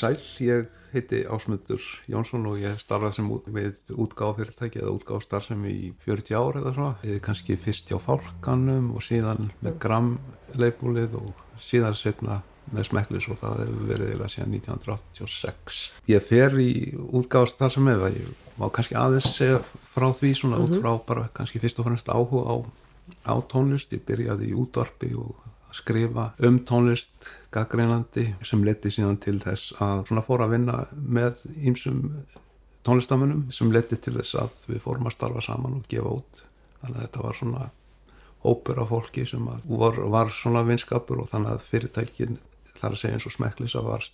Sæl, ég heiti Ásmundur Jónsson og ég starfað sem við útgáfafyrirtæki eða útgáfstarfsemi í 40 ár eða svona. Ég er kannski fyrst hjá Fálkanum og síðan með Gram leifbúlið og síðan setna með Smekklis og það hefur verið eiginlega síðan 1986. Ég fer í útgáfstarfsemi eða ég má kannski aðeins segja frá því svona út frá bara kannski fyrst og fremst áhuga á, á tónlist. Ég byrjaði í útvarpi og að skrifa um tónlist gaggreinandi sem leti síðan til þess að svona fór að vinna með ýmsum tónlistamunum sem leti til þess að við fórum að starfa saman og gefa út þannig að þetta var svona hópur af fólki sem að var, var svona vinskapur og þannig að fyrirtækin þar að segja eins og smekklisa var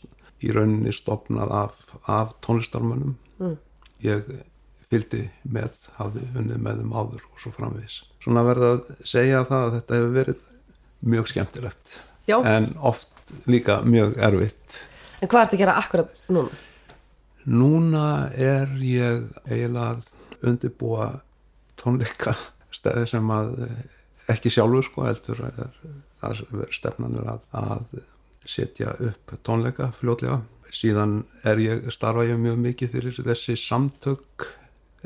í rauninni stopnað af, af tónlistarmunum Mm. ég fylgdi með, hafði unnið með þeim áður og svo framvegis. Svona verða að segja það að þetta hefur verið mjög skemmtilegt Já, en oft líka mjög erfitt. en hvað ertu að gera akkurat núna? Núna er ég eiginlega að undirbúa tónleika stæði sem að eh, ekki sjálfur sko heldur er, það er að, að setja upp tónleika fljótlega. Síðan er ég, starfa ég mjög mikið fyrir þessi samtök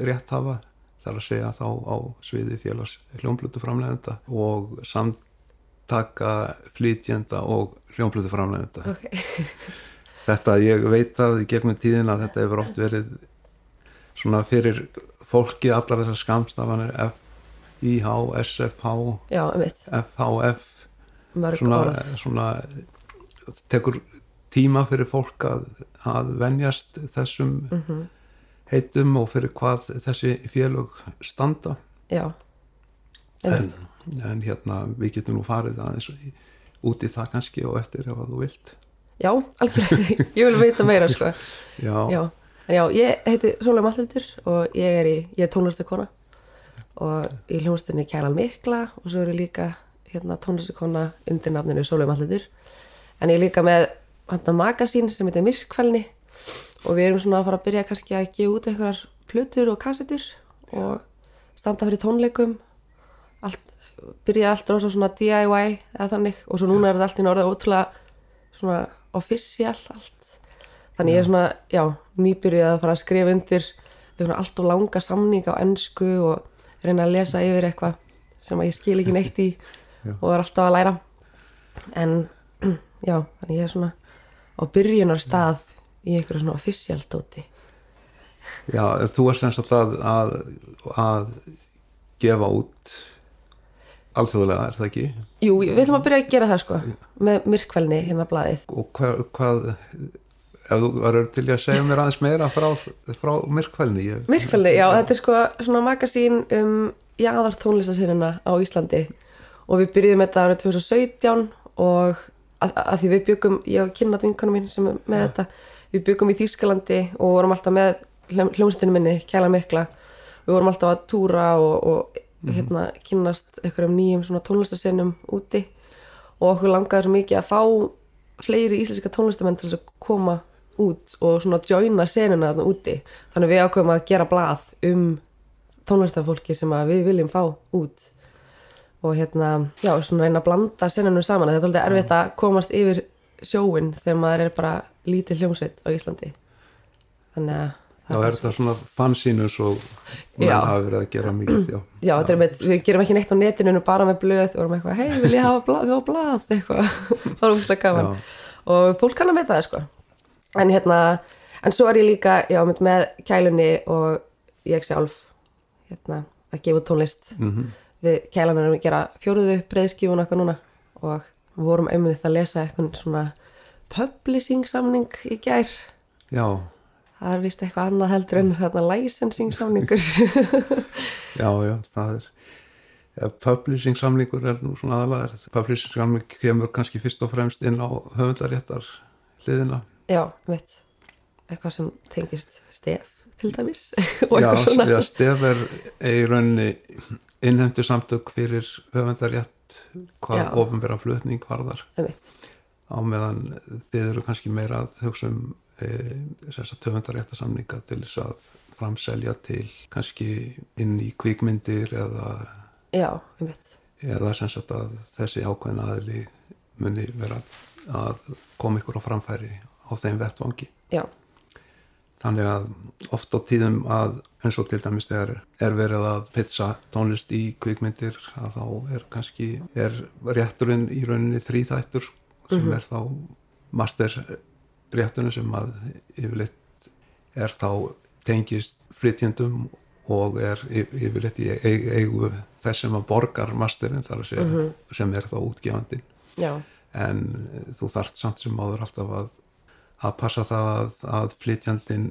rétthafa þar að segja þá á sviði félags hljómblötu framlegenda og samtaka flytjenda og hljómblötu framlegenda Ok, þetta ég veit að í gegnum tíðin að þetta hefur oft verið svona fyrir fólki allar þessar skamstafanir FIH, SFH, já, FHF svona, svona tekur tíma fyrir fólk að, að venjast þessum Mhm. heitum og fyrir hvað þessi félög standa. Já, en, einmitt, en hérna við getum nú farið aðeins út í það kannski og eftir ef að þú vilt. Já, algjörlega. Ég vil veita meira, sko. Já, Já, en já, ég heiti Sólveig Mattildur og ég er er tónlistakona og í hljómsdunni Kælan Mikla og svo er ég líka hérna tónlistakona undir nafninu Sólveig Mattildur en ég er líka með handa magasín sem heitir Myrkfælni. Og við erum svona að fara að byrja kannski að gefa út einhverjar plötur og kassetur og standa fyrir tónleikum. Allt, byrja allt rosa svona DIY eða þannig. Og svo núna er þetta allt í orðið ótrúlega svona official allt. Þannig ég er svona, já, nýbyrjuð að fara að skrifa undir allt og langa samning á ennsku og reyna að lesa yfir eitthvað sem ég skil ekki neitt í Já. og er alltaf að læra. En já, þannig ég er svona á byrjunar stað í einhverju svona official dóti. Já, þú er semst að að, að gefa út alþjóðlega, er það ekki? Jú, við ætlum að byrja að gera það sko með myrkvelni hérna blaðið. Og hvað, hvað ef þú verður til að segja mér aðeins meira frá, frá myrkvælni ég, Myrkvelni, já, þetta er sko svona magasín um jaðar tónlistasynina á Íslandi og við byrjuðum þetta árið 2017 og að, að því við byggum, ég og kynna vinkonum mín sem er með þetta, við byggum í Þýskalandi og vorum alltaf með hljómsdunum minni, Kjæla Mikla. Við vorum alltaf að túra og, og hérna kynnast einhverjum nýjum svona tónlistasynum úti. Og okkur langaði svo mikið að fá fleiri íslenska tónlistamenn til að koma út og svona joina senuna þarna úti. Þannig við ákveðum að gera blað um tónlistafólki sem við viljum fá út. Og hérna, já, svona reyna að blanda senunum saman, þetta er alveg erfitt að komast yfir sjóin þegar maður er bara lítið hljómsveit á Íslandi. Þannig að Já, er þetta svona fansínus og menn hafa verið að gera mikið já, Já, þetta er með, við gerum ekki neitt á netinu en bara með blöð og erum eitthvað, hei, vil ég hafa blað, við á blað? Eitthvað, það er úrslega gaman. Já. og fólk kann að meta það sko. En hérna, en svo er ég líka já, með, með kælunni og ég sjálf hérna, að gefa tónlist. Mhm. við kælan erum að gera fjóruðu breyðskífun okkar núna og við vorum einmitt að lesa eitthvað svona publishing samning í gær. Já, það er vist eitthvað annað heldur en þarna licensing samningur já, já, það er ja, publishing samlingur er nú svona aðalega publishing samling kemur kannski fyrst og fremst inn á höfundaréttar hliðina Já, veit eitthvað sem tengist stef til dæmis Já, já, stef er í rauninni innhendu samtök fyrir höfundarétt hvað Já. ofinbera flutning varðar. Á meðan þið eru kannski meira að hugsa um e, höfundaréttasamninga til þess að framselja til kannski inn í kvikmyndir eða, Já, eða sem sagt að þessi ákveðna aðli muni vera að koma ykkur á framfæri á þeim vettvangi. Já, þannig að oft á tíðum að eins og til dæmis þegar er verið að pizza tónlist í kvikmyndir að þá er kannski er rétturinn í rauninni þrýþættur sem er þá master rétturinn sem að yfirleitt er þá tengist flytjendum og er yf- yfirleitt í eig- eigu þess sem að borgar masterinn þar að segja sem er þá útgefandi já, en þú þart samt sem áður alltaf að, að passa það að, að flytjandin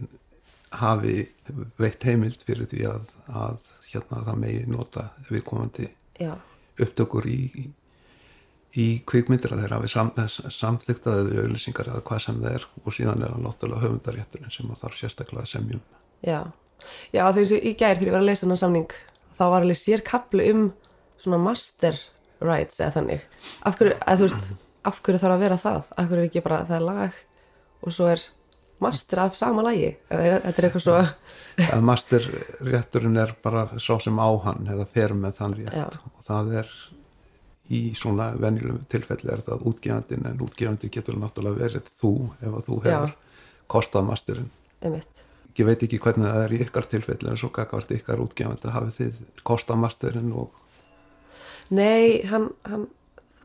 hafi veitt heimild fyrir því að, að hérna það megi nota viðkomandi já, upptökur í, í kvikmyndir að þeir hafi sam, samþyktaðið auðlýsingar eða hvað sem það er og síðan er það náttúrulega höfundarétturinn sem að þarf sérstaklega að semjum já. Já, þegar ég í gær þegar ég var að leysa þennan samning þá var alveg sér kaplu um svona master rights eða þannig. Af hverju, að veist, af hverju þarf að vera það? Af hverju er ekki bara, það er lag og svo er master af sama lagi? Eða þetta er eitthvað svo að masterrétturinn er bara sá sem á hann eða fer með þann rétt. Já. og það er í svona venjulegum tilfelli er það útgefandin en útgefandi getur náttúrulega verið þú ef að þú hefur kostað masterinn. Einmitt, ég veit ekki hvernig það er í ykkar tilfelli en svo gagvart ykkar útgefandi hafið þið kostað masterinn og nei, hann, hann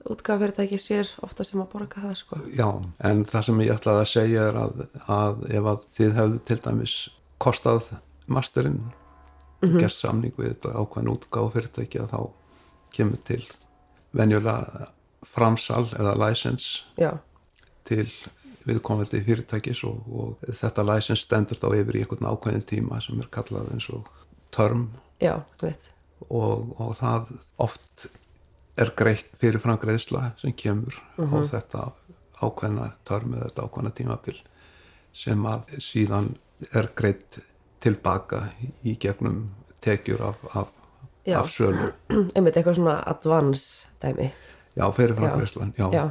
útgáfyrirtæki sér ofta sem að borga það sko. Já, en það sem ég ætlaði að segja er að, að ef að þið hefðu til dæmis kostað masterinn og gert samning við þetta ákveðin útgáf fyrirtæki að þá kemur til venjulega framsal eða license já, til viðkomandi fyrirtækis og, og þetta license stendur þá yfir í einhvern ákveðin tíma sem er kallað eins og term. Já, og, og það oft er greitt fyrir framgreðsla sem kemur á þetta ákveðna term eða þetta ákveðna tímabil sem að síðan er greitt tilbaka í gegnum tekjur af, af, Já. af sölu. Einmitt eitthvað svona advance dæmi. Já, fyrir framgreðslan já. já.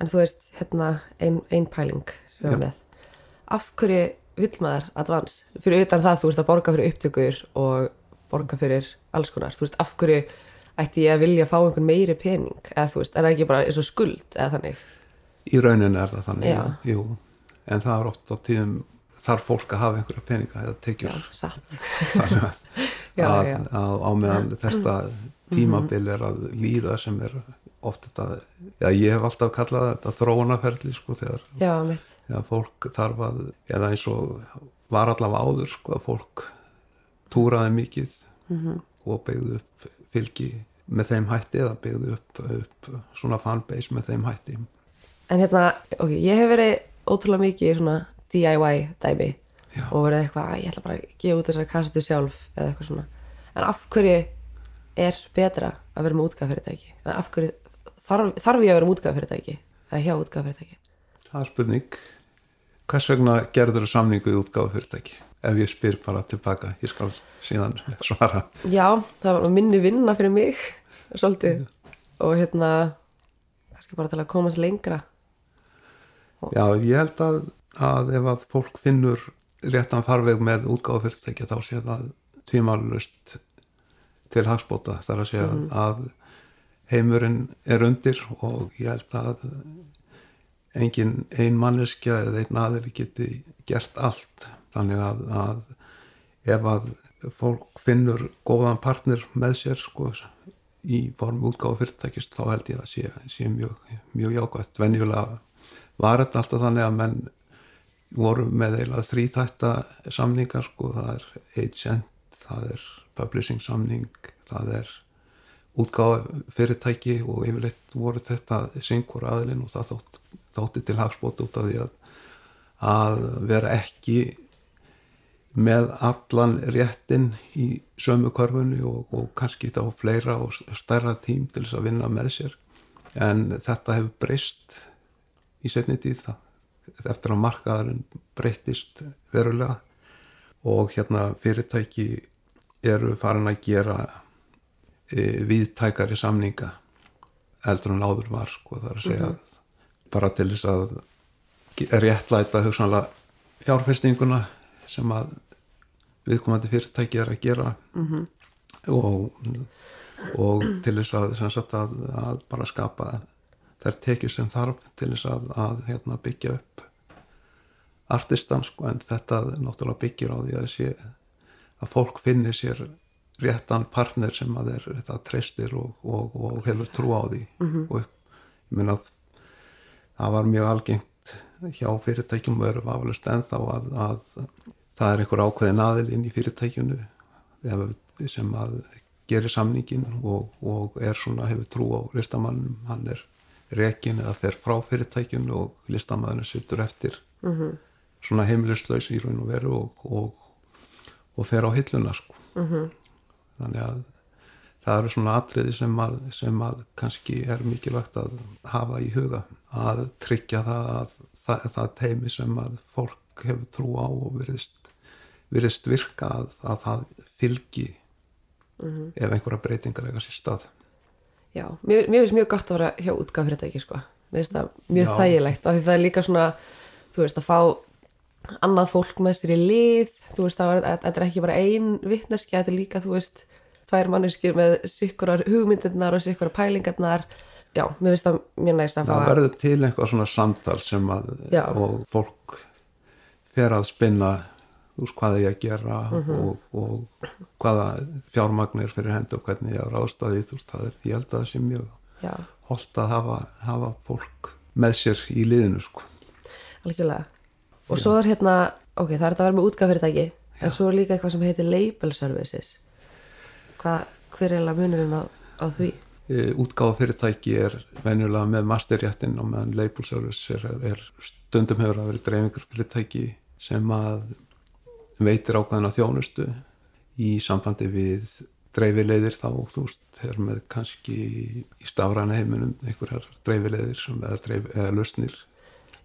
en þú veist, hérna ein, ein pæling sem við erum Já. með. Af hverju vill maður advance? Fyrir utan það, þú veist, að borga fyrir upptökur og borga fyrir alls konar. Þú veist, af hverju ætti ég að vilja fá einhvern meiri pening, eða þú veist, er það ekki bara eins og skuld, eða þannig? Í rauninni er það þannig Já. jú, en það er oft á tíðum þarf fólk að hafa einhverja peninga eða já, tekjur satt. Þannig að, Já, að, já. Að á meðan þetta tímabil er að líða sem er oft þetta, já ég hef alltaf kallað þetta þróunaferli sko þegar, þegar fólk þarf að eða eins og var allavega áður sko að fólk túraði mikið Mhm. og byggði upp fylgi með þeim hætti eða byggði upp, upp svona fanbase með þeim hætti en hérna ok, ég hef verið ótrúlega mikið í svona DIY dæmi Já. og verið eitthvað, "Æ, ég ætla bara að gefa út þessar kassetu sjálf eða eitthvað svona en af hverju er betra að vera með útgáfyrirtæki eða af hverju þarf, þarf ég að vera með útgáfyrirtæki eða hjá útgáfyrirtæki Það er spurning. Hvers vegna gerður þú samning við útgáfu fyrirtæki? Ef ég spyr bara tilbaka, ég skal síðan svara. já, það var minni vinna fyrir mig svolítið og hérna kannski bara til að komast lengra Já, ég held að, að ef að fólk finnur réttan farveg með útgáfu fyrirtæki þá sé það tvímálust til hagspóta. Það er að segja að heimurinn er undir og ég held að engin ein manneskja eða einn aðeins geti gert allt. Þannig að, að ef að fólk finnur góðan partner með sér sko, í form útgáfu fyrirtækist þá held ég að sé, sé mjög, mjög jákvæmt. Venjulega var þetta alltaf þannig að menn voru með eiginlega þrýþætta samningar sko, það er agent, það er publishing samning, það er útgáfa fyrirtæki og yfirleitt voru þetta syngur aðilinn og það þótt, þótti til hagspót út af því að, að vera ekki með allan réttin í sömu körfunni og, og kannski þá fleira og stærra tím til þess að vinna með sér. En þetta hefur breyst í setni tíð það eftir að markaðarinn breytist verulega og hérna fyrirtæki eru farin að gera e, viðtækari samninga eldur en áður var sko það er að segja bara til þess að ge- réttlæta hugsanlega fjárfestinguna sem að viðkomandi fyrirtæki er að gera -hmm. og, og til þess að, að, að bara skapa þær tekjur sem þarf til þess að, að hérna, byggja upp artistan sko en þetta náttúrulega byggir á því að sé að fólk finnir sér réttan partner sem að er þetta treystir og, og, og hefur trú á því -hmm. og ég minna að það var mjög algengt hjá fyrirtækjum og eru vafalust ennþá að, að það er einhver ákveðin aðil inn í fyrirtækjunu sem að gerir samningin og, og er svona hefur trú á listamannum hann er rekin eða fer frá fyrirtækjunu og listamanninu sittur eftir mm -hmm. svona heimilislaus í raun og veru og, og, og fer á hilluna sko mm -hmm. þannig að það eru svona atriði sem að, sem að kannski er mikilvægt að hafa í huga að tryggja það að það, það teimi sem að fólk hefur trú á og virðist, virðist virka að, að það fylgi mm -hmm. ef einhverja breytingar eiga sér stað Já, mér, mér finnst mjög gott að vera hjá útgáðfyrirtæki sko, mér finnst það mjög Já. þægilegt af því það er líka svona, þú veist að fá annað fólk með sér í lið þú veist að þetta er ekki bara ein vittneski, þetta er líka, þú veist tvær manneskir með sikkurar hugmyndirnar og sikkurar pælingarnar Já, mér finnst það mjög næst að fá Það verður til einhvað svona samtal sem að Já. og fólk fer að spinna veist, hvað er ég að gera mm -hmm. og, og hvaða fjármagnir fyrir hendu og hvernig ég á ráðstæði þú veist, það er, ég held að það sé mjög Já. holdt að hafa, hafa fólk með sér í liðinu sko. Algjörlega og Já. svo er hérna, ok, það er þetta að vera með útgafyrirtæki en svo er líka eitthvað sem heitir label services hvað, hver er munurinn á, á því? E, útgáfafyrirtæki er venjulega með masterjættin og meðan label service er, er stundum hefur að vera dreifingur fyrirtæki sem að veitir ákvæðina þjónustu í sambandi við dreifilegðir þá, þú veist, þeir með kannski í stafræna heiminum einhverjar dreifilegðir eða, dreif, eða lusnir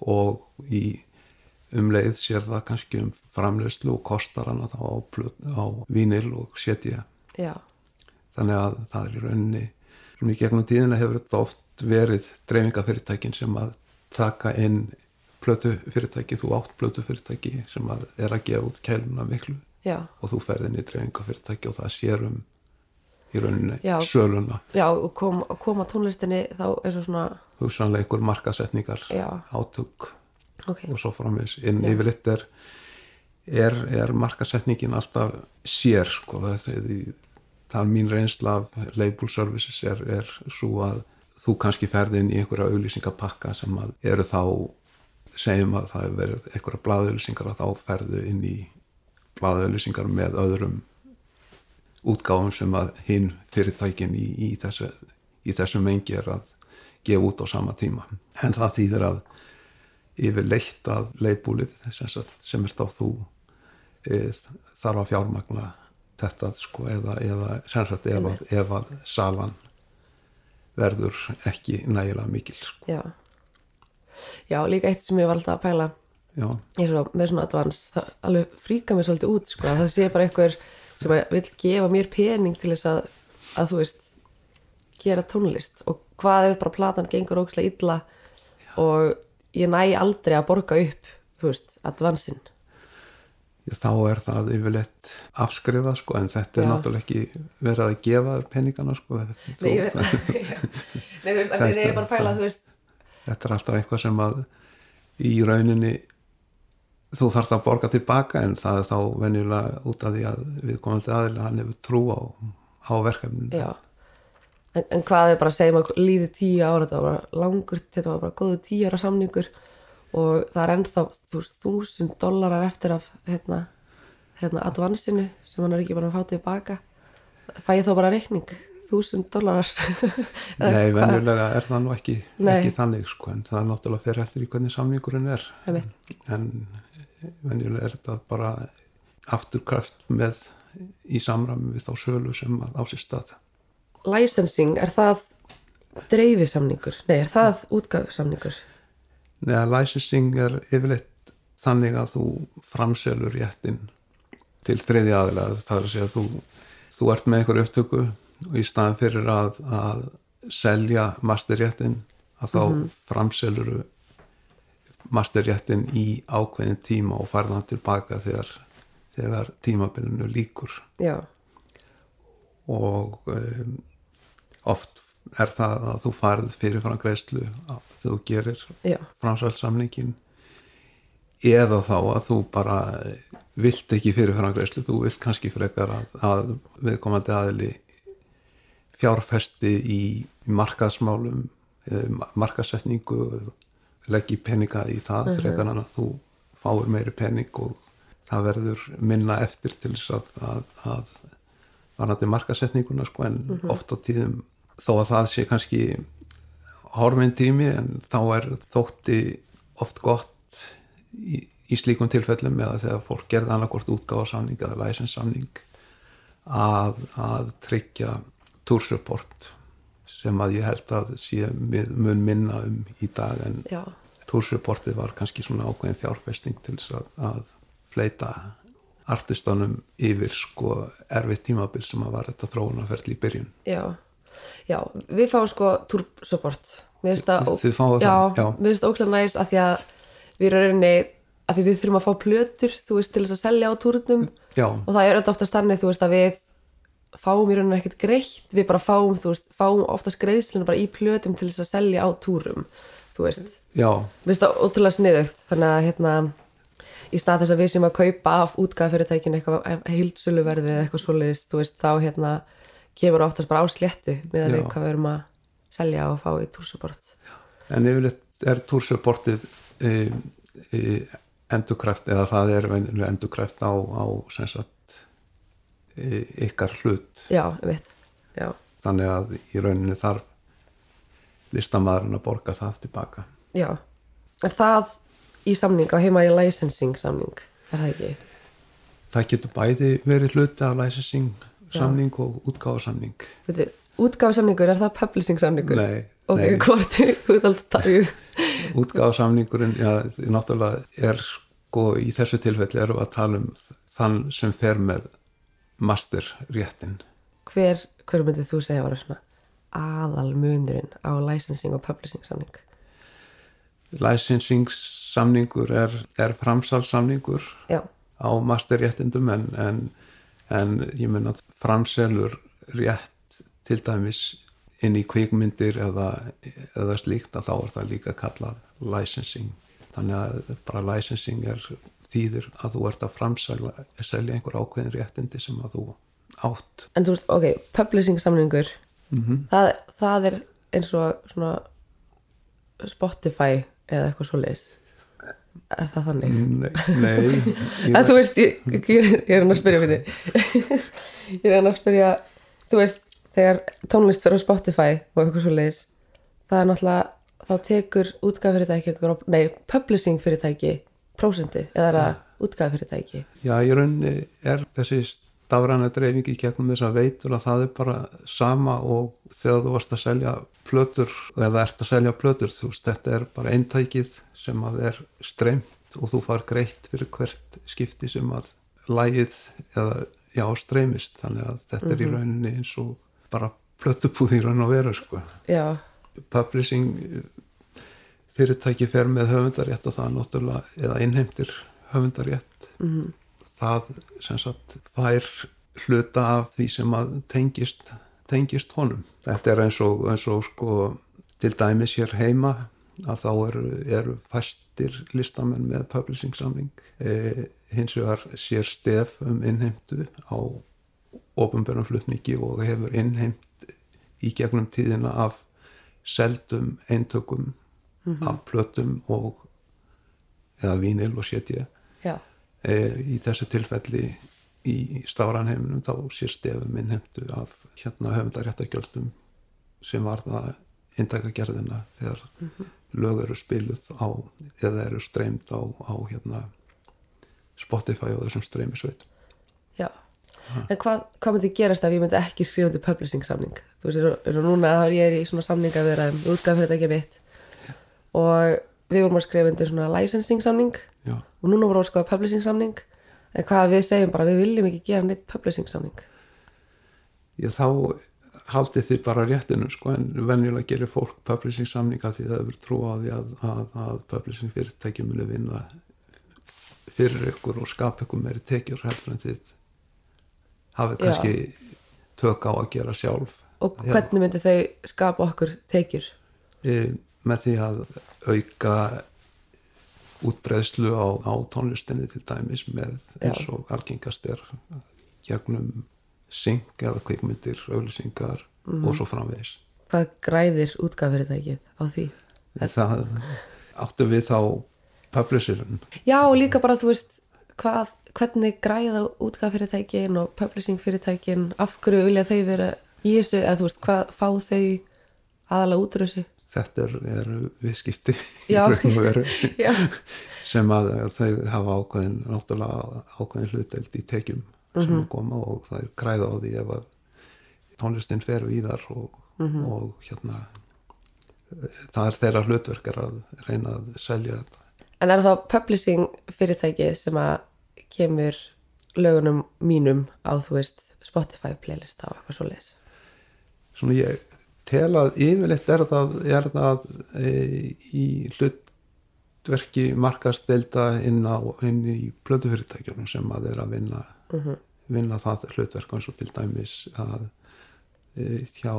og í umleið sér það kannski um framlegslu og kostar hana þá á, á vínil og setja. Þannig að það er í rauninni í gegnum tíðina hefur þetta oft verið dreifingafyrirtækin sem að taka inn plötu fyrirtæki, þú átt plötu fyrirtæki sem að er að gefa út kæluna miklu Já. og þú ferði inn í dreifingafyrirtæki og það sér um í rauninni Já. söluna Já, og kom, koma tónlistinni þá er það svona hugsanlega ykkur markasetningar átug okay. og svo framins inn yfirleitt er, er, er markasetningin alltaf sér sko, það, er, það er mín reynsla af label services er, er svo að þú kannski ferði inn í einhverja auðlýsingapakka sem eru þá segjum að það hefur verið einhverja bladauðlýsingar að þá ferðu inn í bladauðlýsingar með öðrum útgáfum sem að hinn fyrirtækin í, í, þessu, í þessu mengi er að gefa út á sama tíma. En það þýðir að yfir leitt að leifbúlið sem, sem er þá þú e, þarf að fjármagna þetta sko eða, eða sagt, ef, að, ef að salan verður ekki nægilega mikil sko. Já Já, líka eitt sem ég var alltaf að pæla svo, með svona advans, það alveg fríka mér svolítið út, sko, það sé bara einhver sem vil gefa mér pening til þess að, að þú veist gera tónlist og hvað ef bara platan gengur ógislega illa Já. og ég næ aldrei að borga upp þú veist, advansinn þá er það yfirleitt afskrifað sko en þetta er Já. náttúrulega ekki verið að gefa peningana sko ég Nei, þú veist, en ég er bara að pæla, þú veist þetta er alltaf eitthvað sem að í rauninni þú þarfst að borga tilbaka en það er þá venjulega út af því að við komum til aðeins hann hefur trú á, á verkefninu. En, en hvað er bara að segja maður líði tíu ára, þetta var bara langur þetta var bara góðu tíu ára samningur og það er ennþá þúsund dólarar eftir af hérna, hérna advansinu sem hann er ekki bara að fá tilbaka. Fæ ég þá bara reikning þúsund dólarar. Nei, venjulega er það nú ekki, ekki þannig sko, en það er náttúrulega fyrir eftir í hvernig samningurinn er. En venjulega er þetta bara afturkraft með í samræmi við þá sölu sem á sér stað. Licensing, er það dreifisamningur? Nei, er það útgafusamningur? Nei, licensing er yfirleitt þannig að þú framselur réttin til þriði aðilega, það er að segja að þú, þú ert með einhver upptöku og í staðan fyrir að, að selja masterréttin að þá mm -hmm. framseluru masterréttin í ákveðin tíma og farðan tilbaka þegar, þegar tímabilinu líkur Já. og um, oft er það að þú farð fyrirfram greiðslu þegar þú gerir framsælsamningin eða þá að þú bara vilt ekki fyrirframgreislu, þú vilt kannski frekar að, að viðkomandi aðili fjárfesti í markaðsmálum eða markaðsetningu leggi peninga í það frekar en að þú fáir meiri pening og það verður minna eftir til þess að, að, að varandi markaðsetninguna sko en oft á tíðum þó að það sé kannski horfinn tími en þá er þótti oft gott í, í slíkum tilfellum eða þegar fólk gerði annarkort útgáðsamning eða læsensamning að, að tryggja túrsupport sem að ég held að sé mun minna um í dag en já, túrsupportið var kannski svona ákveðin fjárfesting til þess að, að fleita artistanum yfir sko erfitt tímabil sem að var þetta þróunarferðli í byrjun. Já. Já, við fáum sko túrsupport mér finnst það já, mér finnst það ókslega næs að því að við erum rauninni að því við þurfum að fá plötur þú veist til þess að selja á túrnum. Já, og það er auðvitað oftast þannig þú veist að við fáum í rauninni ekkert greitt við bara fáum, þú veist, fáum oftast greiðsluna bara í plötum til þess að selja á túrum þú veist, já, við veist það ótrúlega sniðugt þannig að hérna í stað þess að við sem að kaupa af útgafyrirtækin eitthvað heildsöluverði eða eitthvað svoleiðist, þú veist, þá hérna kemur oftast bara á sléttu með að við hvað við erum að selja og fá í túrsuport en yfirleitt er túrsupportið e, e, endurkræft eða það er endurkræft á, á sem sagt ykkar hlut. Já, veit, já, þannig að í rauninni þarf listamæðurinn að borga það tilbaka. Já. Er það í samning á heima í licensing samning, er það ekki? það getur bæði verið hluti af licensing samning og útgáfasamning Veitu, útgáfasamningur, er það publishing samningur? nei, ok, nei. hvort þú þátt að tala útgáfasamningurinn já, náttúrulega er sko í þessu tilfelli erum við að tala um þann sem fer með masterréttin. Hver, hver myndið þú segja var svona aðal munurinn á licensing og publishing samning? Licensing samningur er, er framsalsamningur já, á masterréttindum en, en, en ég menna framselur rétt til dæmis inn í kvikmyndir eða, eða slíkt að þá er það líka kallað licensing. Þannig að bara licensing er þýðir að þú ert að framselja selja einhver ákveðin réttindi sem að þú átt. En þú veist, ok, publishing samningur það, það er eins og svona Spotify eða eitthvað svo leis er það þannig? Nei, nei ég, En þú veist, ég, ég, er hann að spyrja fyrir ég er hann að spyrja þú veist, þegar tónlist fyrir Spotify og eitthvað svo leis það er náttúrulega, þá tekur útgafyrirtæki, nei, publishing fyrirtæki prósentu, eða er það útgafyrirtæki? Já, í rauninni er þessi stafræna dreifing í gegnum þess að veitur að það er bara sama og þegar þú varst að selja plötur eða ert að selja plötur, þú veist, þetta er bara eintækið sem að er streymt og þú far greitt fyrir hvert skipti sem að lægið eða, já, streymist, þannig að þetta er í rauninni eins og bara plötubúð í raun og veru, sko. Já, Publishing fyrirtæki fer með höfundarétt og það náttúrulega, eða innheimtir höfundarétt. Mhm, það sem sagt fær hluta af því sem að tengist, tengist honum. Þetta er eins og, eins og sko til dæmis hér heima að þá eru, eru fæstir listamenn með publishing samling e, hins vegar sér stef um innheimtu á ofinbjörnum flutningi og hefur innheimt í gegnum tíðina af seldum eintökum af plötum og eða vínil og setja. E, í þessu tilfelli í stafranheiminum þá sér stefum innheimtu af hérna höfundaréttagjöldum sem var það indakagerðina þegar lög eru spiluð á eða eru streymt á, á hérna Spotify og þessum streymisveit. Já. En hvað, hvað myndi gerast ef ég myndi ekki skrifa undir publishing samning? Þú veist, eru, eru núna að ég er í svona samninga við þeim, útgafyrirtæki mitt og við vorum að skrifa undir svona licensing samning. Já, og núna vorum við að skoða publishing samning. En hvað við segjum bara, við viljum ekki gera neitt publishing samning. Ég þá haldið þið bara réttinu sko en venjulega gerir fólk publishing samninga því það hefur trú á því að, að, að publishing fyrirtæki muni vinna fyrir ykkur og skapa ykkur meiri tekjur heldur en þið hafið Já. kannski tök á að gera sjálf. Og Já. hvernig myndi þau skapa okkur tekjur? E, með því að auka útbreðslu á, á tónlistinni til dæmis með eins og algengast er gegnum syng eða kvikmyndir, auðlýsingar Mhm. og svo framvegis. Hvað græðir útgáfyrirtækið á því? Það áttu við þá publisherinn. Já, og líka bara, þú veist, hvað, hvernig græða útgáfyrirtækin og publishing fyrirtækin, af hverju vilja þau vera í þessu, eða þú veist, hvað fá þau aðalega út úr þessu? Þetta er, er viðskipti sem að þau hafa ákveðin náttúrulega ákveðin hluteld í tekjum sem Mhm. að koma og það er græða á því ef að tónlistin fer víðar og, Mhm. og hérna það er þeirra hlutverkar að reyna að selja þetta En er það publishing fyrirtæki sem að kemur lögunum mínum á, þú veist, Spotify playlist á eitthvað svo leis? svona ég tel að yfirleitt er það, er það e, í hlutverki markastelda inn, inn í plötufyrirtækjunum sem að er að vinna vinna það hlutverk eins og til dæmis að e, hjá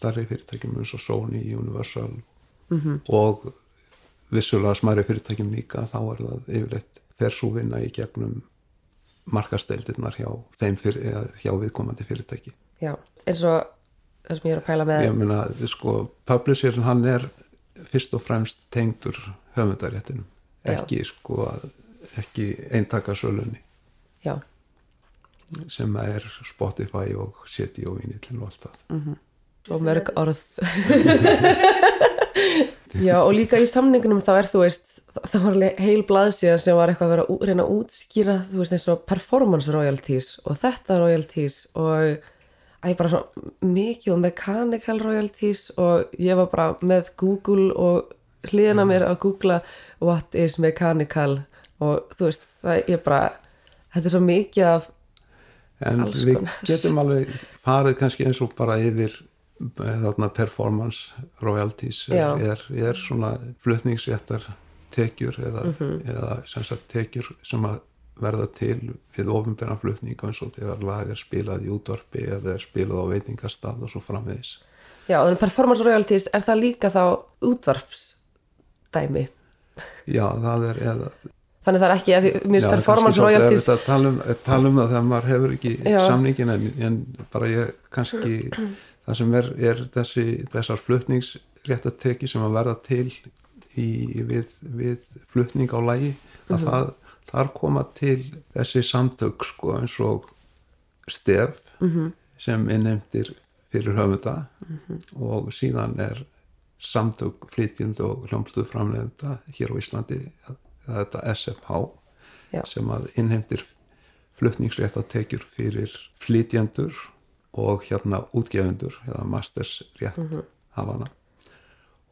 starri fyrirtækjum eins og Sony, Universal og vissulega smæri fyrirtækjum líka þá er það yfirleitt fer svo vinna í gegnum markasteldirnar hjá þeim fyrir, hjá viðkomandi fyrirtæki. Já, eins og það sem ég er að pæla með, ég meina, sko, publisherin hann er fyrst og fremst tengdur höfundaréttinum Já. ekki sko ekki eintakasölunni já, sem er Spotify og CD og Vinillin og allt það. Og mörg orð. já, og líka í samningunum þá er, þú veist, það var alveg heil blaðsíða sem var eitthvað að vera reyna að útskýra, þú veist, eins og performance royalties og þetta royalties og að ég bara svo mikið og mechanical royalties og ég var bara með Google og hliðina mér að googla what is mechanical og þú veist, það ég bara þetta er svo mikið af en við getum alveg farið kannski eins og bara yfir eh, þarna performance royalties er, er, er svona flutningsréttar tekjur eða, Mhm. eða sem sagt tekjur sem að verða til við ofinbæran flutning eins og þegar lag er spilað í útvarpi eða er spilað á veitingastað og svo framvegis já, þannig performance royalties er það líka þá útvarpsdæmi já það er eða þannig það er ekki að mér Já, finnst performance kannski svolítið royalties erfitt að tala um, að tala um það þegar maður hefur ekki Já. samningin en, en bara ég kannski það sem er, er þessi, þessar flutningsréttateki sem að verða til í, við, við flutning á lægi að Mhm. það, þar koma til þessi samtök sko eins og stef Mhm. sem innheimtir fyrir höfunda Mhm. og síðan er samtök flytjund og hljómsluð framleiðenda hér á Íslandi þetta SFH Já. sem að innheimtir flutningsréttatekjur fyrir flytjendur og hérna útgefundur eða mastersrétt Mhm. hafana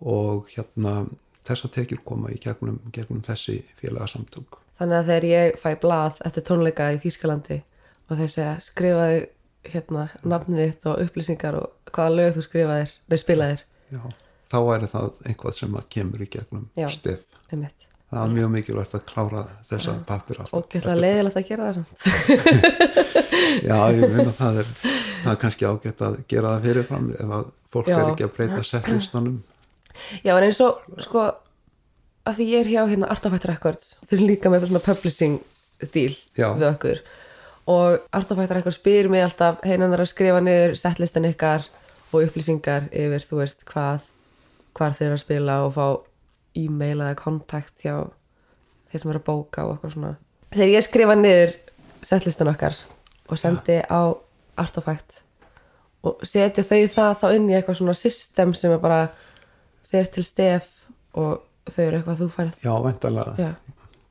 og hérna þessar tekjur koma í gegnum, gegnum þessi félagasamtök þannig að þegar ég fæ blað eftir tónleika í Þýskalandi og þeir segja skrifaði hérna nafnið þitt og upplýsingar og hvaða lög þú skrifaðir, nei spilaðir. Já, þá væri það einhvað sem að kemur í gegnum stef það er mjög mikilvægt að klára þessa pappir alltaf. Ógeðslega leiðilegt að gera það Já, ég meina það er það er kannski ágætt að gera það fyrirfram ef að fólk Já. er ekki að breyta settlistanum Já, en eins og, sko, að því ég er hjá hérna Artifact Records, þeir eru líka með svona publishing deal Já. við okkur. Og Artifact Records spyr mig alltaf, heinan að skrifa niður setlistan ykkar og upplýsingar yfir, þú veist, hvað hvar þeir eru að spila og fá e-mail eða kontakt hjá þeir sem eru að bóka og eitthvað svona. Þegar ég skrifa niður setlistan okkar og sendi á Artifact og setja þau það þá inn í eitthvað svona system sem er bara fer til stef og þau eru eitthvað þú færð. Já, væntalega já,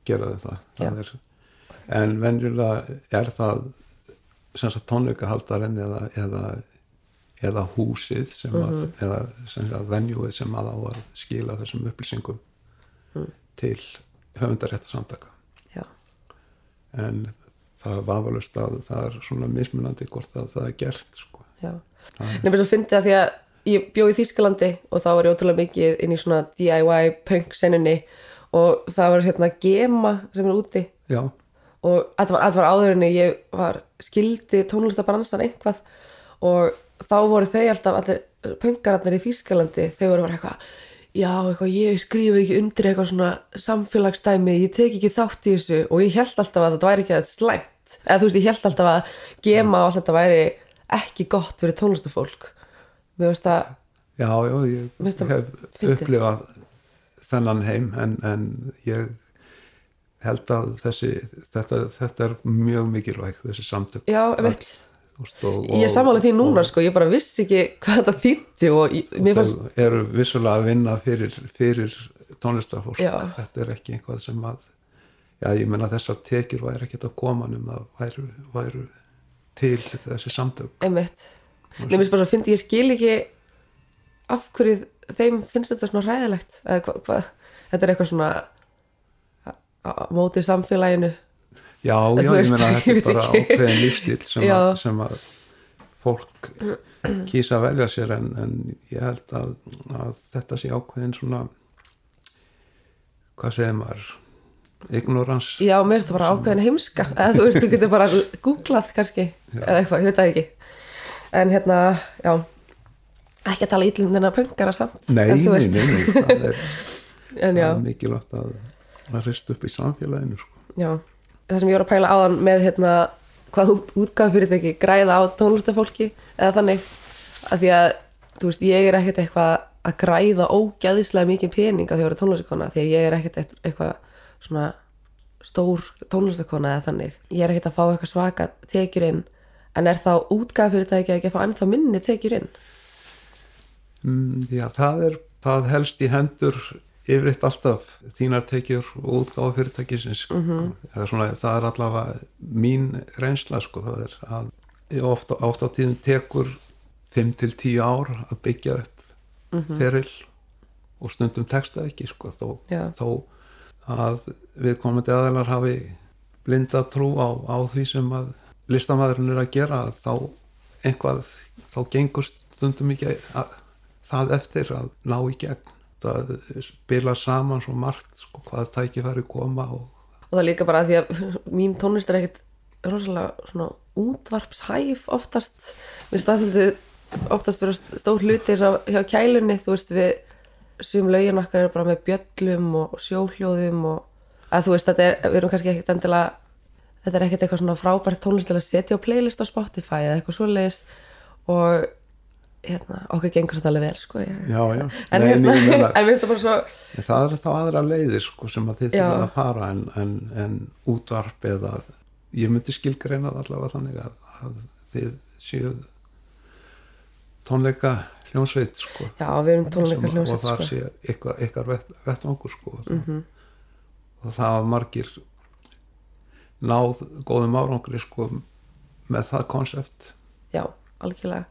gera þau það, er, en venjulega er það sem sagt tónleikahaldarinn eða, eða, eða húsið sem að, Mhm. eða sem sagt venjúið sem að á að skila þessum upplýsingum Mm. til höfundarétta samtaka já, en það var vafalust að það er svona mismunandi hvort að það er gert sko. já. Nefnir svo fyndi að því að ég bjó í Þýskalandi og þá var ég ótrúlega mikið inn í svona DIY punk senunni og það var hérna Gema sem er úti. Já, og þetta var, var áður en ég var skildi tónlistabransan einhvað og þá voru þau alltaf allir punkararnir í Þýskalandi þau voru bara eitthvað já, eitthvað, ég skrifa ekki undir eitthvað svona samfélagsdæmi, ég tek ekki þátt í þessu. Og ég held alltaf að þetta væri ekki að slæmt, eða þú veist, ég held alltaf að gema og allt þetta væri ekki gott fyrir tónlistafólk mér veist að, já, já, ég finnst það hef upplifað þennan heim en, en ég held að þessi þetta, þetta er mjög mikilvægt þessi samtök. Já, veit og, ég sammála því núna, sko, ég bara vissi ekki hvað þetta þýtti og ég, mér fannst eru vissulega að vinna fyrir, fyrir tónlistarfólk. Já. þetta er ekki einhvað sem að já, ég menna þessar tekjur væri ekkert að koma um að væru, væru til þessi samtök. Einmitt Finnst bara fyndi, ég skil ekki af hverju þeim finnst þetta svona ræðilegt eða hvað, hva, þetta er eitthvað svona á- á móti samfélaginu. Já, já, ég menna ég þetta er bara ákveðin lífstíl sem, Já. að, sem að fólk kýsa að velja sér en, en ég held að, að þetta sé ákveðin svona hvað segir maður ignorans já, mér finnst það bara ákveðin heimska. Eða þú veist, þú getur bara googlað kannski eða eitthvað, ég veit það ekki en hérna, já. Ekki að tala ítlum þennan pöngara samt nei, en nei, nei, nei, það er en það er mikilvægt að, að rist upp í samfélaginu sko. já. Það sem ég voru að pæla áðan með hérna hvað út, útgáð fyrir þetta ekki græða á tónlistafólki eða þannig að því að, þú veist, ég er ekkert eitthvað að græða ógæðislega mikið pening að því að vera tónlistakona því að ég er ekkert eitt- eitthvað svona stór tónlistakona eða þannig. Ég er ekkert að fá eitthvað svaka tekjur inn en er þá útgáð fyrir þetta ekki að fá ennþá minni tekjur inn mm, já, það er það helst í hendur yfirleitt alltaf þínar tekjur og sko. eða svona, það er allavega mín reynsla sko, það er að ofta, á tíðum tekur 5 til 10 ár að byggja upp feril og stundum texta ekki sko, þó, Já. þó að viðkomandi aðeinar hafi blinda trú á, á því sem að listamæðurinn er að gera þá einhvað, þá gengur stundum ekki að, það eftir að ná í gegn. Það spila saman svo margt sko, hvað tækifæri koma og og það er líka bara því að mín tónlist er ekkert rosalega svona útvarpshæf oftast. Við svolítið oftast vera stór hluti eins og hjá kælunni þú veist við sem lögin okkar eru bara með bjöllum og sjóhljóðum og að þú veist þetta er, við erum kannski ekkert endilega þetta er ekkert eitthvað svona frábært tónlist til að setja á playlist á Spotify eða eitthvað svoleiðis og hérna, okkur gengur þetta alveg vel sko ég, já, já, en Nei, hérna, meina- en það bara svo það er þá aðra leiðir sko, sem að þið þurfum að fara en, en, en útvarp eða ég myndi skilgreina það allavega þannig að, að þið séuð tónleika hljónsveit sko, já, við erum tónleika og hljómsveit þar sko. sé eitthvað, eitthvað vett, vettvangur sko, og, það, Mhm. og það margir náð góðum árangri sko, með það konsept já, algjörlega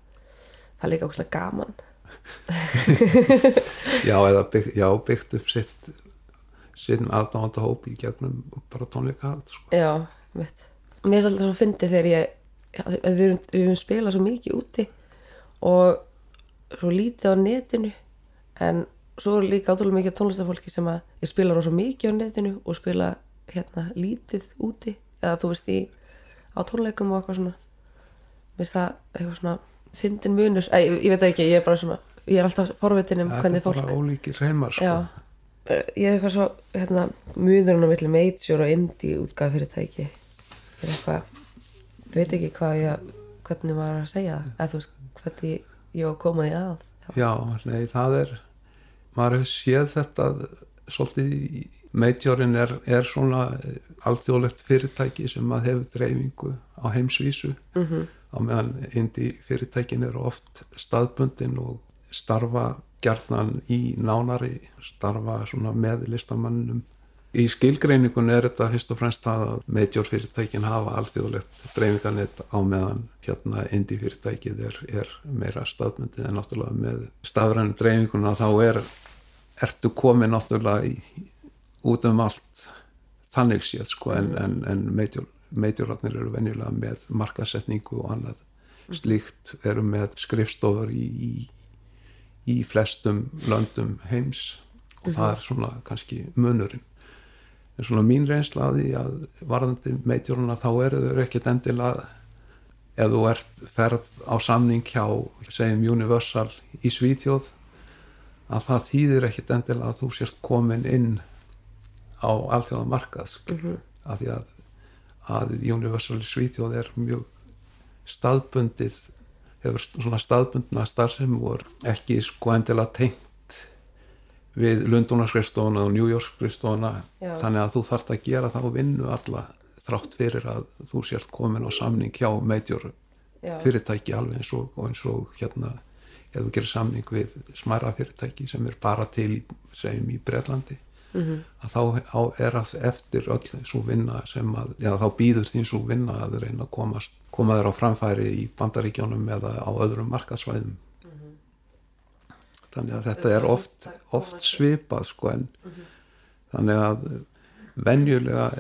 það er líka ógustlega gaman já, eða bygg, já, byggt upp sitt sinn aðdáðanda hóp í gegnum bara tónleikahald sko. Já, mitt. Mér er alltaf svo fyndið þegar ég, að við erum, við erum spilað svo mikið úti og svo lítið á netinu en svo er líka átrúlega mikið af tónlistafólki sem að ég spila rosa mikið á netinu og spila hérna lítið úti eða þú veist í á tónleikum og eitthvað svona. Finnst það eitthvað svona fyndin munur, Æ, ég, ég veit ekki, ég er bara svona ég er alltaf forvitin um þetta hvernig er fólk bara ólíkir reymar sko. Já, ég er eitthvað svo hérna, munurinn á milli major og indie útgáð fyrirtæki er eitthvað ég veit ekki hvað ég hvernig maður að segja það. Eða þú veist hvernig ég var að að. Já, nei, það er maður hefur séð þetta svolítið í Majorin er, er svona alþjóðlegt fyrirtæki sem að hefur dreifingu á heimsvísu mm -hmm. á meðan indi fyrirtækin eru oft staðbundin og starfa gjarnan í nánari starfa svona með listamannum í skilgreiningun er þetta fyrst og fremst það að major fyrirtækin hafa alþjóðlegt dreifinganett á meðan hérna indi fyrirtækið er, er meira staðbundið en náttúrulega með stafrænum dreifinguna þá er ertu komið náttúrulega í, út um allt þannig séð sko en, en, en major, majorarnir eru venjulega með markasetningu og annað. Slíkt eru með skrifstofur í, í, í flestum löndum heims og það er svona kannski munurinn. En svona mín reynsla að því að varðandi meitjóruna þá eru þau ekkert endilega ef þú ert ferð á samning hjá segjum Universal í Svíþjóð að það þýðir ekkit endilega að þú sért komin inn á alþjóða markað mm -hmm. að því að, að Universal Svíþjóð er mjög staðbundið hefur svona staðbundna starfsemi voru ekki sko endilega tengt við Lundunarskrifstofuna og New York skrifstofuna þannig að þú þarft að gera og vinnu alla þrátt fyrir að þú sért komin á samning hjá major Já. fyrirtæki alveg eins og, og eins og hérna ef þú gerir samning við smæra fyrirtæki sem er bara til segjum í Breitlandi mm -hmm. að þá er að eftir öll svo vinna sem að, já þá býður því svo vinna að reyna að komast koma þér á framfæri í bandaríkjónum eða á öðrum markasvæðum mm -hmm. þannig að þetta er oft, oft svipað sko en mm -hmm. þannig að venjulega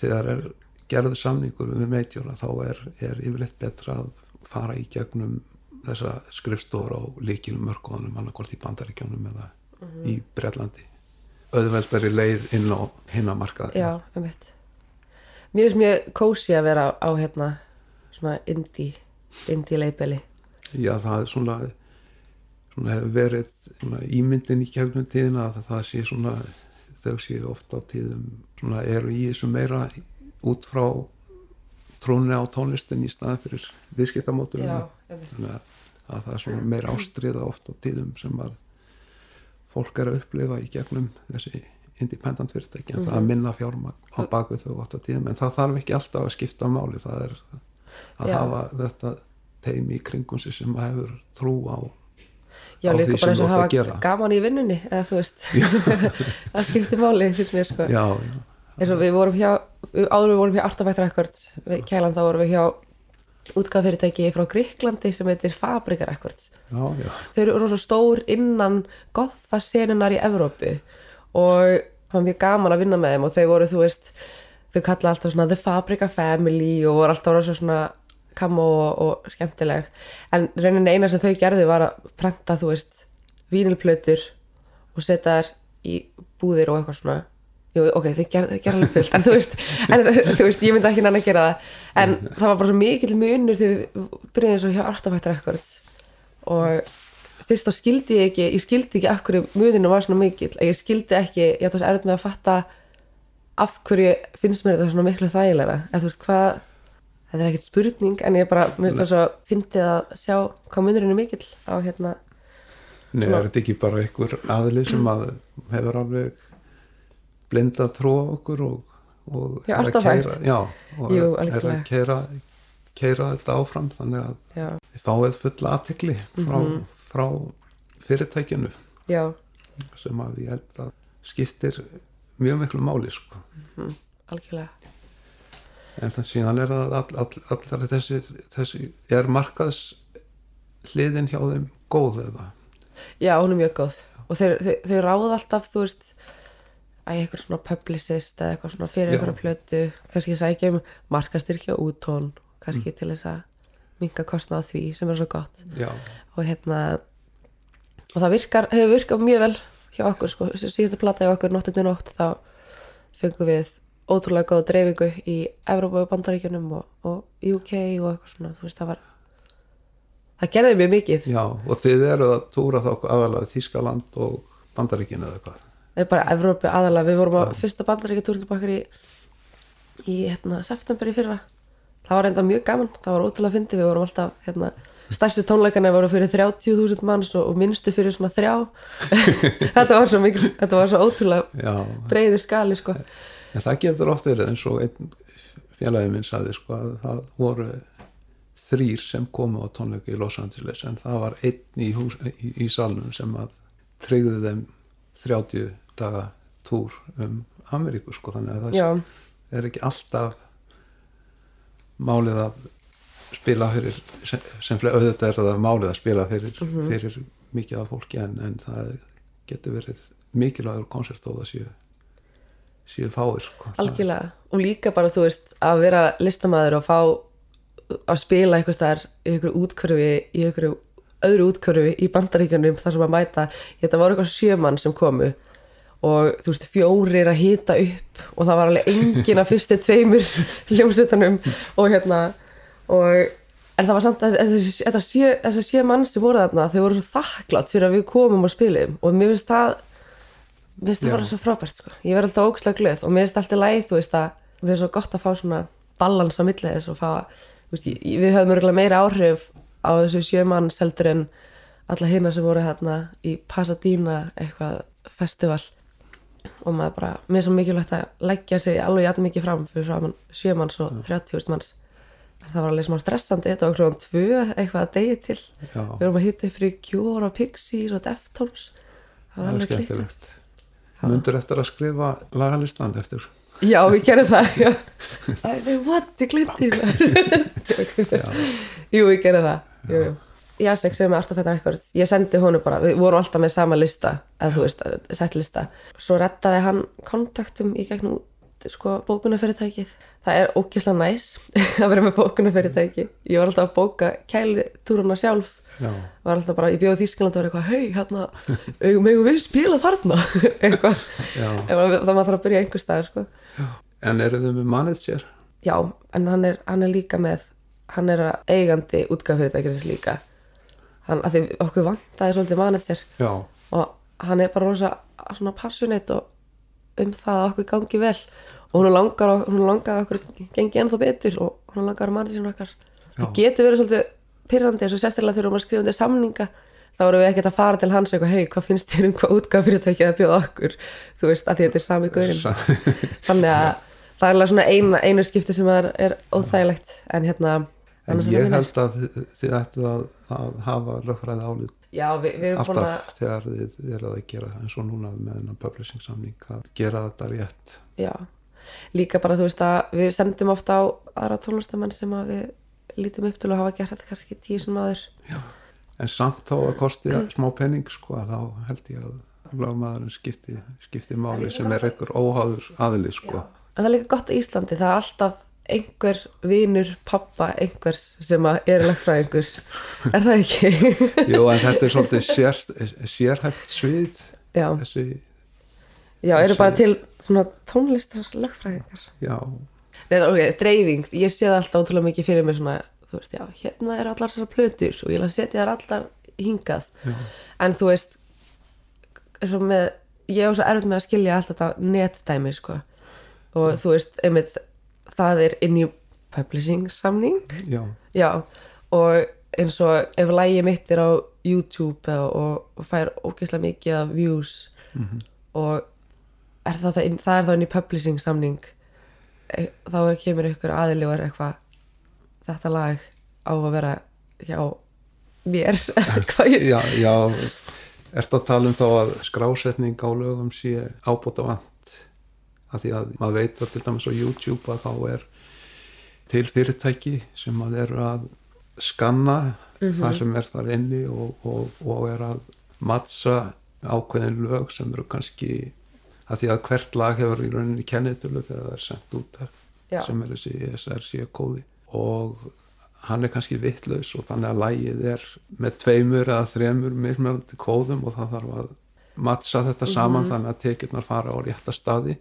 þegar er gerðu samningur við meitjóra þá er, er yfirleitt betra að fara í gegnum þessa skrifstóra á líkilum mörgóðunum annarkort í bandaríkjónum eða mm -hmm. í Brellandi auðveldari leið inn á hinnamarkaði Já, um veit Mér finnst mjög kósi að vera á, hérna svona indie indie leibeli Já, það er svona, svona hefur verið svona, ímyndin í kefnum tíðina að það sé svona þau sé ofta á tíðum svona eru í þessu meira út frá trónni á tónlistin í staðan fyrir viðskiptamótur þannig að, að það er svona meir ástriða ofta á tíðum sem að fólk er að upplifa í gegnum þessi independent fyrirtæki en mm -hmm. það að mhm. minna fjármagn á baku þau ofta á tíðum en það þarf ekki alltaf að skipta máli það er að Já. hafa þetta teimi í kringum sig sem að hefur trú á Já, líka bara eins og hafa gaman í vinnunni eða þú veist það skiptir máli fyrst mér sko já, já eins og við vorum hjá áður við vorum hjá Records við kælan þá vorum við hjá útgáðfyrirtæki frá Gríklandi sem heitir Fabrika Records. Já, já. þau eru rosa stór innan gothfasenunar í Evrópu og það var mjög gaman að vinna með þeim og þau voru þú veist þau kalla alltaf svona The Fabrika Family og voru alltaf rosa svona kammo og, og skemmtileg. En reynin eina sem þau gerði var að prenta þú veist vínilplötur og setja þær í búðir og eitthvað svona Jú, ok, þið gerði ger alveg fullt en, þú veist, en þú veist, ég myndi ekki nann að gera það. En það var bara svo mikil munur þegar við byrjuðum svo hjá Artafættar Records. Og fyrst þá skildi ég ekki ég skildi ekki af hverju muninu var svona mikil ég skildi ekki, ég ætti að það er með að fatta af hverju finnst mér þetta svona miklu þægilega en þú veist hvað þetta er ekkert spurning en ég bara, mér finnst það svo fyndið að sjá hvað munurinn er mikil á hérna Nei, er þetta ekki bara einhver aðli sem að hefur alveg blinda á okkur og, og já, er að keira, já, og Jú, er að keira, keira þetta áfram þannig að já. við fáið fulla aðtikli frá, mm -hmm. frá fyrirtækinu sem að ég held að skiptir mjög miklu máli sko. mm -hmm. algjörlega en þannig síðan er að all, all, allar þessi, þessi er markaðs hliðin hjá þeim góð eða já hún er mjög góð og þeir, þeir, þeir ráða alltaf þú veist að eitthvað svona publicist eða eitthvað svona fyrir eitthvað plötu. Kannski sækja um markastyrkja úttón kannski mm. til þess að minga kostna á því sem er svo gott. Já. og hérna og það virkar, hefur virkað mjög vel hjá okkur sko, síðustu platta hjá okkur nóttinu nótt þá fengum við ótrúlega góða dreifingu í Evrópa og Bandaríkjunum og, og UK og eitthvað svona, þú veist það var það gerði mjög mikið. Já, og þið eru að túra þá aðalega Þískaland og Bandaríkjun eða hvað það er bara Evrópi aðalega, við vorum á ja. fyrsta bandaríkja túrnubakar í, í hérna, september í fyrra. Það var enda mjög gaman, það var ótrúlega fyndi við vorum alltaf, hérna, stærstu tónleikana voru fyrir 30.000 manns og, og minnstu fyrir svona þrjá. Þetta var svo mikil, þetta var svo ótrúlega breyður skali sko. En það getur oft verið eins og einn félagið minn saði sko að það voru þrýr sem komu á tónleika í Los Angeles en það var einn í, í, í salnum sem að tryggði þeim 30 daga túr um Ameríku sko þannig að það Já. er ekki alltaf málið að spila fyrir sem, sem auðvitað er það málið að spila fyrir, mm -hmm. fyrir mikið af fólki en, en það getur verið mikilvægur konsert og það séu séu fáir sko. Algjörlega og líka bara þú veist að vera listamæður og fá að spila eitthvað starf í einhverju útkörfi í einhverju öðru útkörfi í bandaríkjunum þar sem að mæta, þetta voru eitthvað sjömann sem komu og þú veist fjórir að hýta upp og það var alveg engin að fyrstu tveimur hljómsutanum og hérna og en það var samt að þetta sjö, sjö mann sem voru þarna þau voru svo þakklátt fyrir að við komum og spilum og mér finnst það mér finnst það bara svo frábært sko. ég verð alltaf ógslag glöð og mér finnst alltaf læð þú veist að við erum svo gott að fá svona balans á milli þess og fá veist, við höfum meira áhrif á þessu sjö mann seldur en alla hina sem voru hérna í Pasadena eitthvað festival. Og maður bara, mér er svo mikilvægt að leggja sig alveg jætt mikið fram fyrir framann sjö manns og 30.000 manns. Það var alveg smá stressandi þetta var klokkan tvö eitthvað að degi til. Já, við erum að hitta fyrir Cure og Pixies og Deftones. Það var alveg skemmtilegt. Mundur eftir að skrifa lagalistan eftir? Já, við gerum það what, ég glindi Já, jú, við gerum það jú, jú. Jasek sem er Artofetta Records ég sendi honum bara, við vorum alltaf með sama lista eða þú veist, sett lista. Svo rettaði hann kontaktum í gegnum sko bókunarfyrirtækið. Það er ógislega næs að vera með bókunarfyrirtæki. Ég var alltaf að bóka kælitúruna sjálf. Já, var alltaf bara, ég bjóði Þískland og var eitthvað, hei, hérna eigum við spila þarna? Eitthvað, Ef maður- þarf að byrja einhver staðar sko. En eru þau með manager? já, en hann er, hann er líka með hann er að eigandi útgáfyrirtækisins líka. Hann, að því okkur vantaði svolítið manager Já, og hann er bara rosa svona passionate og um það að okkur gangi vel. Og hún langar, hún langar okkur gengi ennþá betur og hún langar að managerinn okkar. Það getur verið svolítið pyrrandi eins og sérstaklega þegar maður skrifa undir samninga þá erum við ekkert að fara til hans eitthvað hei, hvað finnst þér um hvað útgáfyrirtæki að bjóða okkur? Þú veist, að þetta er sami gaurinn. Sa- þannig að það er alveg svona eina, einu skipti sem er, er óþægilegt. En hérna en er ég held að þið, ættu að, að hafa lögfræði álit já, við, við alltaf þegar þið eruð að gera það eins og núna með þennan publishing samning að gera þetta rétt. Já, líka bara þú veist að við sendum ofta á aðra tónlistamenn sem að við lítum upp til að hafa gert þetta kannski tíu sem aður en samt þó að kosti smá penning sko að þá held ég að lögmaðurinn skipti, skipti máli sem er einhver óháður aðili sko. En það er líka gott á Íslandi, það er alltaf einhver vinur pappa einhvers sem er lagfræðingur er það ekki? Jú, en þetta er svolítið sér, sérhæft svið já, þessi, já, eru bara til svona tónlistar lagfræðingar já, Nei, ok, dreifing, ég sé það alltaf ótrúlega mikið fyrir mig svona, þú veist, já, hérna eru allar þessar plötur og ég vil að setja þær allar hingað, Já. en þú veist eins og með ég er svo erfitt með að skilja allt þetta netdæmi, sko. Og þú veist, einmitt það er inn í publishing samning. Já, já, og eins og ef lægi mitt er á YouTube og, og fær ógeðslega mikið af views og er það, það, það er þá inn í publishing samning e, þá er, kemur ykkur er eitthvað þetta lag á að vera hjá mér. Já, já. Ertu að tala um þá að skrásetning á lögum sé ábúta vant að því að maður veit að til dæmis á YouTube að þá er til fyrirtæki sem að eru að skanna það sem er þar inni og, og, og er að mattsa ákveðin lög sem eru kannski að því að hvert lag hefur í rauninni kennitölu þegar það er sendt út þar sem er þessi SRC kóði. Og hann er kannski vittlaus og þannig að lægið er með tveimur eða þremur mismjöndi kóðum og það þarf að mattsa þetta saman þannig að tekjurnar fara á rétta staði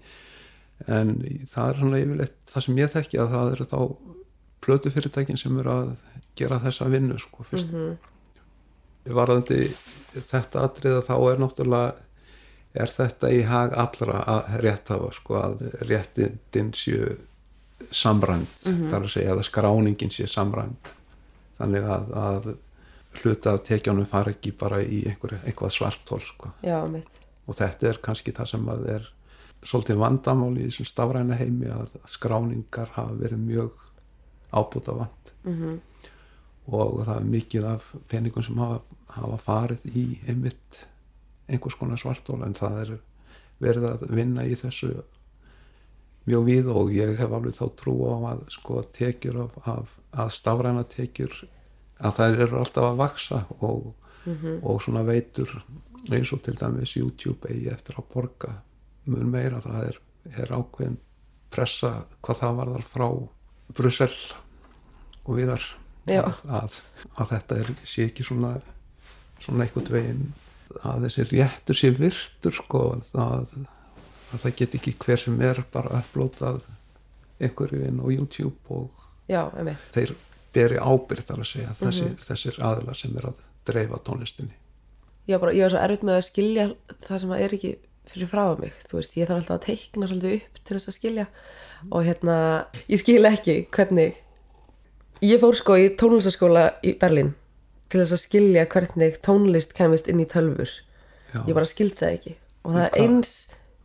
en það er svona yfirleitt það sem ég þekki að það eru þá plötufyrirtækin sem eru að gera þessa vinnu sko fyrst. Varðandi þetta atriða þá er náttúrulega er þetta í hag allra að rétt hafa sko að réttindin séu samræmt þar að segja að skráningin sé samræmt þannig að, að hluta af tekjunum fara ekki bara í einhver, einhvað svartól sko. Já, og þetta er kannski það sem að er svolítið vandamál í þessum stafræna heimi að skráningar hafa verið mjög ábúta vand Mhm. og það er mikið af peningum sem hafa, hafa farið í einmitt einhvers konar svartól en það er verið að vinna í þessu mjög við og ég hef alveg þá trú á að sko tekjur af, af að stafræna tekjur að þær eru alltaf að vaksa og, og svona veitur eins og til dæmis YouTube eigi eftir að borga mun meira það er, er ákveðin pressa hvað það varðar frá Brussel og viðar Já. að, að þetta er, sé ekki svona svona einhvern veginn að þessi réttur sé virtur sko að, að það get ekki hver sem er bara upplótað einhverju inn á YouTube og já, þeir beri ábyrð þar að segja þessir, Mhm. þessir aðilar sem er að dreifa tónlistinni var, bara, ég var svo erfitt með að skilja það sem er ekki fyrir frá mig. Þú veist, ég þarf alltaf að teikna svolítið upp til þess að skilja. Og hérna, ég skil ekki hvernig ég fór sko í tónlistaskóla í Berlín til þess að skilja hvernig tónlist kemist inn í tölfur Já, ég bara skildi það ekki. Og það er Hvað? eins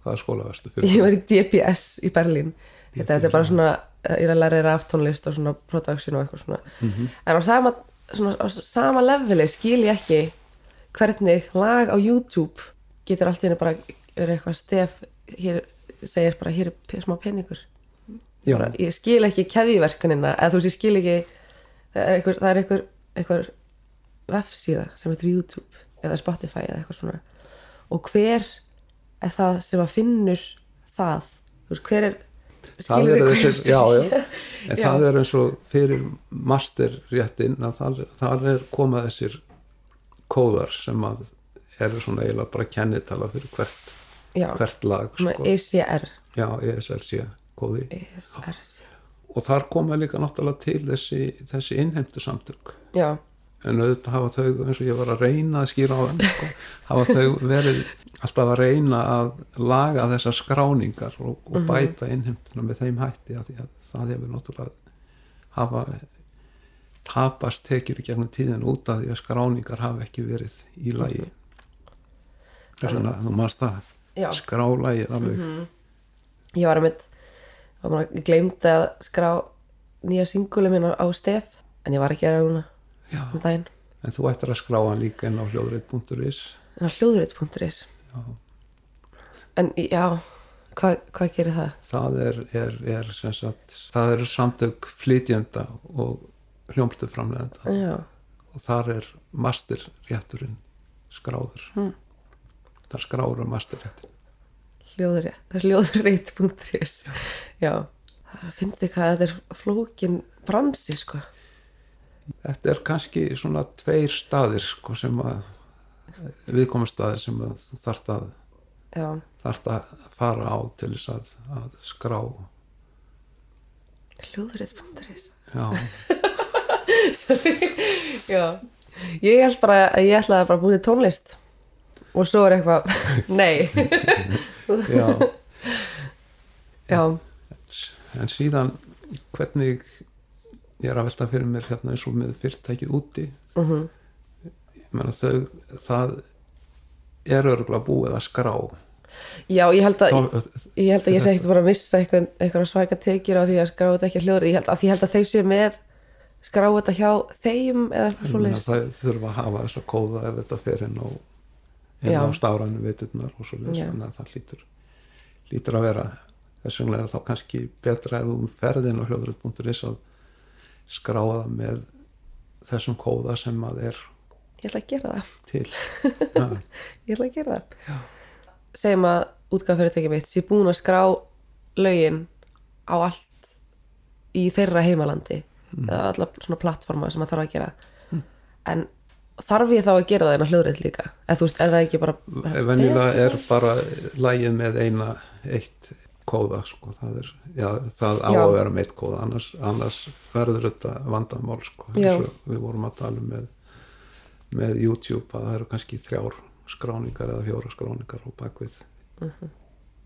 hvaða skóla varstu ég fyrir? var í DPS í Berlín. Þetta, þetta er bara svona, eh, ég er að læra raf tónlist og svona production og eitthvað svona. Mhm. en á sama, svona, á sama leveli skil ég ekki hvernig lag á YouTube getur allt í henni bara er eitthvað stef hér segir bara hér er smá peningur. Bara, ég skil ekki keðiverkunina eða þú veist ég skil ekki það er einhver, það er einhver, einhver vefsíða sem heitir YouTube eða Spotify eða eitthvað svona. Og hver er það sem að finnur það? Veist hver er það er þessi, já, já. Það er eins og fyrir masterréttin það er komað þessir kóðar sem að eru svona eiginlega bara kennitala fyrir hvert, já, hvert lag sko. ECR já, ESRC kóði. ECR og þar koma líka náttúrulega til þessi, þessi innheimtu samtök já, en auðvitað hafa þau, eins og ég var að reyna að skýra á þeim, sko, hafa þau verið alltaf að reyna að laga þessar skráningar og, og bæta innheimtuna með þeim hætti að að það hefur náttúrulega hafa tapast tekjur í gegnum tíðin út af því að skráningar hafa ekki verið í lagi. Þess vegna, þú maður það já. skrálægið alveg. Ég var að mynd ég gleymdi að skrá nýja singuli minna á stef en ég var ekki að gera það núna um en þú ættir að skrá hann líka inn á hljóðreit.is en á hljóðrið.is Já. en já, hvað hva gerir það? það er, er, er sem sagt, það eru samtök flytjenda og já, og þar er masterrétturinn skráður. Hmm. Masterrétturinn hljóðrið það er hljóðrið.is já, það finnst þið hvað þetta er flókin bransi sko. Þetta er kannski svona tveir staðir sko, sem að viðkomast staðir sem þarft að, já, þarft að fara á til þess að, að skrá. Hljóðrið.is já, já, ég held bara að ég ætlaði bara að búið tónlist og svo er eitthvað nei, já. Já. En síðan hvernig ég er að velta fyrir mér hérna eins og með fyrirtækið úti. Mhm. Ég meina þau það er örgulega búið að skrá. Já, ég held að, Tó- ég held að ég sé ekkert bara að missa eitthvað, eitthvað svæka tekjur á því að skrá þetta ekki að hljóður. Ég held að, held að þeir séu með skrá þetta hjá þeim eða eitthvað svo leist. það þurfa að hafa þess að kóða ef þetta fer inn á, Já. á stafrænu veiturnar og svo Já. þannig að það lítur, lítur að vera þess vegna er þá kannski betra ef þú ferðin á hljóðröð.is að skráða með þessum kóða sem að er Ég ætla að gera það. til Ég ætla að gera það. Segjum að útgáðfyrirtæki mitt sé búin að skrá lögin á allt í þeirra heimalandi eða alla svona plattforma sem að þarf að gera. En þarf ég þá að gera það en að hljóðrið líka? Eða þú veist, er það ekki bara... venjulega er bara lægið með eina eitt kóða sko. það, er, já, það á Já. að vera með eitt kóða annars, annars verður þetta vandamál sko. við vorum að tala um með, með YouTube að það eru kannski þrjár skráningar eða fjóra skráningar og bakvið Mhm.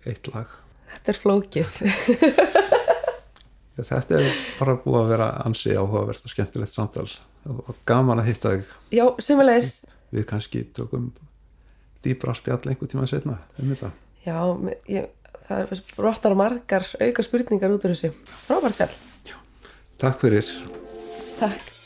eitt lag Þetta er flókið. þetta er bara búið að vera ansi áhugavert og skemmtilegt samtal og gaman að hitta þig Já, semulegis. við kannski tökum dýbra spjall einhver tíma setna um þetta Já, ég, það er brottar margar auka spurningar út úr þessu. Frábært spjall. Takk fyrir Takk.